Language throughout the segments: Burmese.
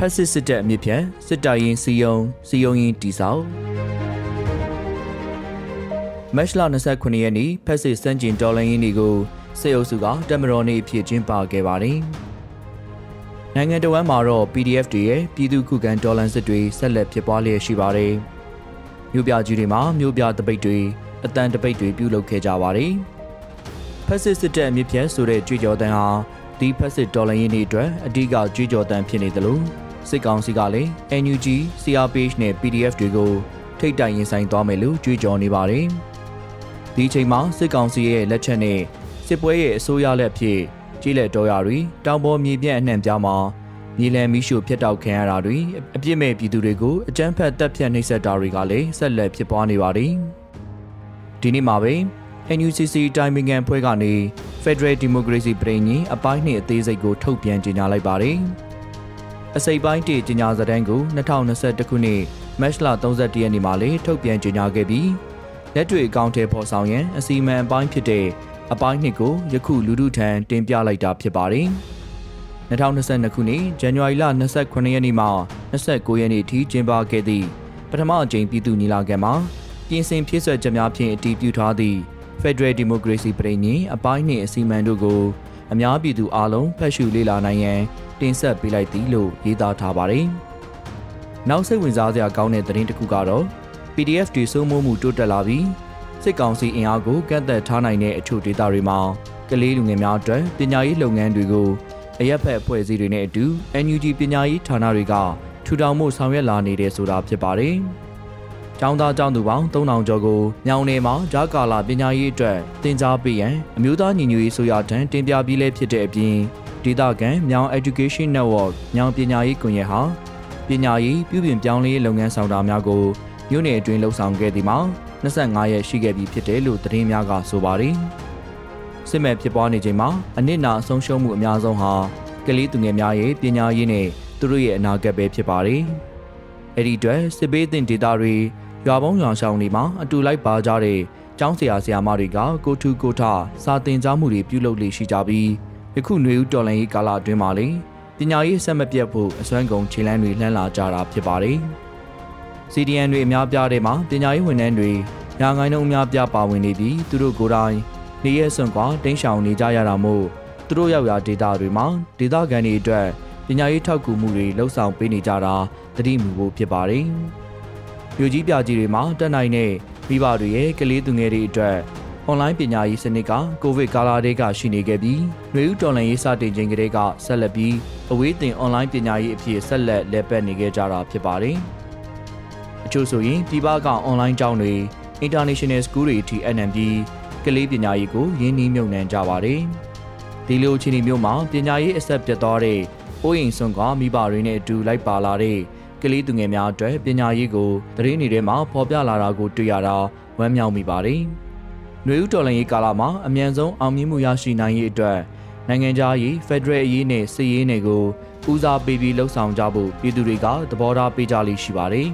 ဖက်စစ်စစ်တပ်အမြင့်ဖြတ်စစ်တိုင်ရင်စီယုံစီယုံရင်တီဆောက်မက်လ29ရက်နေ့ဖက်စစ်စန့်ကျင်တော်လှန်ရေးနေ့ကိုစစ်အုပ်စုကတမတော်နေ့အဖြစ်ကျင်းပခဲ့ပါတယ်။နိုင်ငံတော်ဝန်မှာတော့ PDF တွေရဲ့ပြည်သူ့ခုခံတော်လှန်စစ်တွေဆက်လက်ဖြစ်ပွားလျက်ရှိပါတယ်။မြို့ပြကြီးတွေမှာမြို့ပြတပိတ်တွေအတန်တပိတ်တွေပြုလုပ်ခဲ့ကြပါတယ်။ဖက်စစ်စစ်တပ်အမြင့်ဖြတ်ဆိုတဲ့ကြွေးကြော်တန်းဟာဒီဖက်စစ်တော်လှန်ရေးနေ့အတွက်အဓိကကြွေးကြော်တန်းဖြစ်နေသလို စစ်ကောင်စီကလည်း NUG, CRPH နဲ့ PDF တွေကိုထိတ်တိုင်ရင်ဆိုင်သွားမယ်လို့ကြွေးကြော်နေပါတယ်။ဒီချိန်မှာစစ်ကောင်စီရဲ့လက်ချက်နဲ့စစ်ပွဲရဲ့အစိုးရလက်ဖြစ်ကြီးလက်တော်ရတွေတောင်ပေါ်မြေပြန့်အနှံ့ပြားမှာမြေလံမီးရှို့ဖျက်တောက်ခံရတာတွေအပြစ်မဲ့ပြည်သူတွေကိုအကြမ်းဖက်တပ်ဖြတ်နှိပ်စက်တာတွေကလည်းဆက်လက်ဖြစ်ပွားနေပါတယ်။ဒီနေ့မှာပဲ NUCC တိုင်ပင်ခံဖွဲ့ကနေ Federal Democracy ပြည်ညင်အပိုင်းနှစ်အသေးစိတ်ကိုထုတ်ပြန်ကြေညာလိုက်ပါတယ်။ အစိပ်ပိုင်းတကြေညာစတဲ့ကို2021ခုနှစ်မတ်လ31ရက်နေ့မှာလေထုတ်ပြန်ကြေညာခဲ့ပြီးလက်တွေ့အကောင့်ထဲပေါ်ဆောင်ရန်အစီအမံအပိုင်းဖြစ်တဲ့အပိုင်းနှစ်ကိုယခုလူထုထံတင်ပြလိုက်တာဖြစ်ပါတယ်။2022ခုနှစ်ဇန်နဝါရီလ29ရက်နေ့မှ29ရက်နေ့ထိကျင်းပခဲ့သည့်ပထမအကြိမ်ပြည်သူ့ညီလာခံမှာပြင်ဆင်ဖြည့်ဆွက်ချက်များဖြင့်အတည်ပြုထားသည့် Federal Democracy ပြည်ညင်အပိုင်းနှင့်အစီအမံတို့ကို အများပြည်သူအားလုံးဖတ်ရှုလေ့လာနိုင်ရန်တင်ဆက်ပေးလိုက်သည်လို့ရေးသားထားပါတယ်။နောက်စိတ်ဝင်စားစရာကောင်းတဲ့သတင်းတစ်ခုကတော့ PDF တွေစိုးမိုးမှုတိုးတက်လာပြီးစစ်ကောင်စီအင်အားကိုကန့်သက်ထားနိုင်တဲ့အချို့ဒေသတွေမှာကလေးလူငယ်များအတွက်ပညာရေးလုပ်ငန်းတွေကိုအရက်ဖက်အဖွဲ့အစည်းတွေနဲ့အတူ NUG ပညာရေးဌာနတွေကထူထောင်မှုဆောင်ရွက်လာနေတဲ့ဆိုတာဖြစ်ပါတယ်။ ကျောင်းသားကျောင်းသူပေါင်း3000ကျော်ကိုမြောင်နယ်မှာဂျာကာလာပညာရေးအတွက်တင် जा ပေးရန်အမျိုးသားညီညွတ်ရေးဆိုရထံတင်ပြပြီးလဲဖြစ်တဲ့အပြင်ဒေသခံမြောင် Education Network မြောင်ပညာရေးကွန်ရက်ဟာပညာရေးပြုပြင်ပြောင်းလဲလုပ်ငန်းဆောင်တာများကိုမြို့နယ်အတွင်းလှုပ်ဆောင်ခဲ့သည်မှာ25ရက်ရှိခဲ့ပြီဖြစ်တယ်လို့သတင်းများကဆိုပါတယ်။စစ်မဲ့ဖြစ်ပွားနေချိန်မှာအနစ်နာအဆုံးရှုံးမှုအများဆုံးဟာကလေးသူငယ်များရဲ့ပညာရေးနဲ့သူတို့ရဲ့အနာဂတ်ပဲဖြစ်ပါတယ်။အဲ့ဒီအတွက်စစ်ဘေးသင့်ဒေသတွေ ရွာပေါင်းရွာရှောင်းတွေမှာအတူလိုက်ပါကြတဲ့ကျောင်းဆရာဆရာမတွေကကိုထူကိုထစာသင်ကြားမှုတွေပြုလုပ်လေရှိကြပြီးယခုຫນွေဦးတော်လန်ရေးကာလအတွင်းမှာလေပညာရေးဆက်မပြတ်ဖို့အစွမ်းကုန်ခြေလှမ်းတွေလှမ်းလာကြတာဖြစ်ပါတယ်။ CDN တွေအများပြားတဲ့မှာပညာရေးဝန်ထမ်းတွေညာငိုင်းနှုံအများပြားပါဝင်နေပြီးသူတို့ကိုယ်တိုင်နေရဲစွန့်ကွာတင်းရှောင်နေကြရတာမို့သူတို့ရောက်ရာဒေသတွေမှာဒေသခံတွေအတွက်ပညာရေးထောက်ကူမှုတွေလှုပ်ဆောင်ပေးနေကြတာသတိမူဖို့ဖြစ်ပါတယ်။ မြို့ကြီးပြကြီးတွေမှာတက်နိုင်တဲ့မိဘတွေရဲ့ကလေးသူငယ်တွေအတွက်အွန်လိုင်းပညာရေးစနစ်ကကိုဗစ်ကာလတည်းကရှိနေခဲ့ပြီးຫນွေဦးတော်လှန်ရေးစတင်ချိန်ကတည်းကဆက်လက်ပြီးအဝေးသင်အွန်လိုင်းပညာရေးအဖြစ်ဆက်လက်လက်ပတ်နေခဲ့ကြတာဖြစ်ပါတယ်။အချို့ဆိုရင်ပြည်ပကအွန်လိုင်းကျောင်းတွေ International School တွေအထိအနံပြီးကလေးပညာရေးကိုရင်းနှီးမြှုပ်နှံကြပါတယ်။ဒီလိုအခြေအနေမျိုးမှာပညာရေးအဆက်ပြတ်သွားတဲ့အိုးအိမ်ဆွမ်းကမိဘတွေနဲ့အတူလိုက်ပါလာတဲ့ ကလေးသူငယ်များအတွက်ပညာရေးကိုသတင်းတွေထဲမှာဖော်ပြလာတာကိုတွေ့ရတာဝမ်းမြောက်မိပါတယ်။ຫນွေဦးတော်လှန်ရေးကာလမှာအမြန်ဆုံးအောင်မြင်မှုရရှိနိုင်ရေးအတွက်နိုင်ငံခြားရေးဖက်ဒရယ်အရေးနဲ့စစ်ရေးနယ်ကိုဦးစားပေးပြီးလှုပ်ဆောင်ကြဖို့ပြည်သူတွေကသဘောထားပေးကြလိမ့်ရှိပါတယ်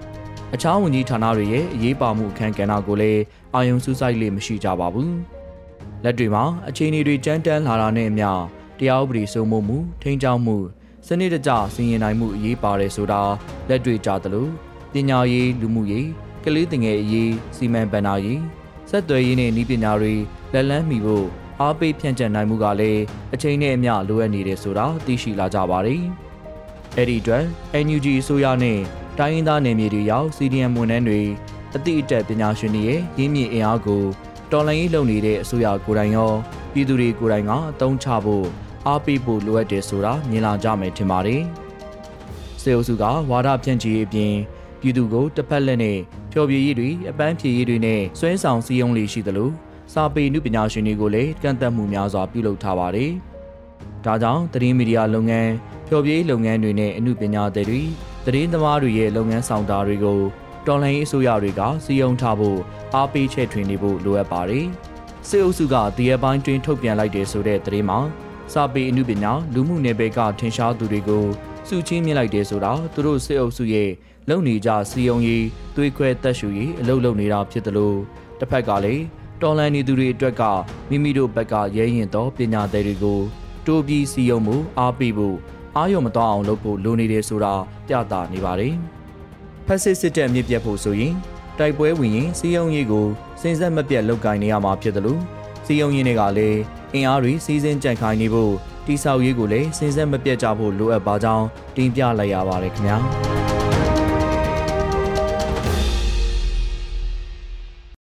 ။အခြားဝန်ကြီးဌာနတွေရဲ့အရေးပါမှုအခမ်းကဏ္ဍကိုလည်းအာယုံစူးစိုက်လေမရှိကြပါဘူး။လက်တွေမှာအခြေအနေတွေကြမ်းတမ်းလာတာနဲ့အမျှတရားဥပဒေစိုးမိုးမှုထိန်းချုပ်မှု စနစ်တကျစီရင်နိုင်မှုအရေးပါတယ်ဆိုတာလက်တွေ့ကြသလိုပညာရေးလူမှုရေးကလေးသင်ငယ်အရေးစီမံဘဏ္ဍာရေးဆက်သွယ်ရေးနဲ့ဤပညာတွေလက်လန်းမီဖို့အားပေးဖြန့်ကျက်နိုင်မှုကလည်းအချိန်နဲ့အမျှလိုအပ်နေတယ်ဆိုတာသိရှိလာကြပါတယ်။အဲ့ဒီအတွက် NUG အစိုးရနဲ့တိုင်းရင်းသားနယ်မြေတွေရောက် CDM ဝန်ထမ်းတွေအသည့်အတက်ပညာရှင်တွေရဲ့ရင်းမြစ်အင်အားကိုတော်လှန်ရေးလုပ်နေတဲ့အစိုးရကိုယ်တိုင်ရောပြည်သူတွေကိုယ်တိုင်ကအသုံးချဖို့ အားပေးဖို့လိုအပ်တယ်ဆိုတာမြင်လာကြမယ်ထင်ပါတယ်။စေအုပ်စုကဝါဒဖြန့်ချီရေးအပြင်ပြည်သူကိုတစ်ဖက်လက်နဲ့ဖျော်ဖြေရေးတွေအပန်းဖြေရေးတွေနဲ့စွဲဆောင်စည်းရုံးလေးရှိသလိုစာပေနုပညာရှင်တွေကိုလည်းကန့်သက်မှုများစွာပြုလုပ်ထားပါတယ်။ဒါကြောင့်သတင်းမီဒီယာလုပ်ငန်းဖျော်ဖြေလုပ်ငန်းတွေနဲ့အမှုပညာတွေသတင်းသမားတွေရဲ့လုပ်ငန်းဆောင်တာတွေကိုတော်လှန်ရေးအစိုးရတွေကစီယုံထားဖို့အားပေးချဲ့ထွင်နေဖို့လိုအပ်ပါတယ်။စစ်အုပ်စုကဒီအပိုင်းတွင်ထုတ်ပြန်လိုက်တဲ့ဆိုတဲ့သတင်းမှာ စာပေအမှုပညာလူမှုနယ်ပယ်ကထင်ရှားသူတွေကိုစုချင်းမြင့်လိုက်တယ်ဆိုတာသူတို့စစ်အုပ်စုရဲ့လုံနေကြစီယုံရေးသွေးခွဲတက်ရှူရေးအလုပ်လုပ်နေတာဖြစ်တယ်လို့တစ်ဖက်ကလည်းတော်လန်နေသူတွေအတွက်ကမိမိတို့ဘက်ကရဲရင်သောပညာသည်တွေကိုတိုးပြီးစီယုံမှုအားပေးဖို့အာရုံမတော်အောင်လုပ်ဖို့လိုနေတယ်ဆိုတာပြသနေပါတယ်။ဖက်စစ်စစ်တပ်မြစ်ပြတ်ဖို့ဆိုရင်တိုက်ပွဲဝင်ရင်စီယုံရေးကိုစင်ဆက်မပြတ်လုပ်ကိုင်နေရမှာဖြစ်တယ်လို့ စီယုံရေးတွေကလည်းအင်အားတွေစီးစင်းကြံ့ခိုင်နေဖို့တိဆောက်ရေးကိုလည်းစင်ဆက်မပြတ်ကြဖို့လိုအပ်ပါကြောင်းတင်ပြလိုက်ရပါတယ်ခင်ဗျာ။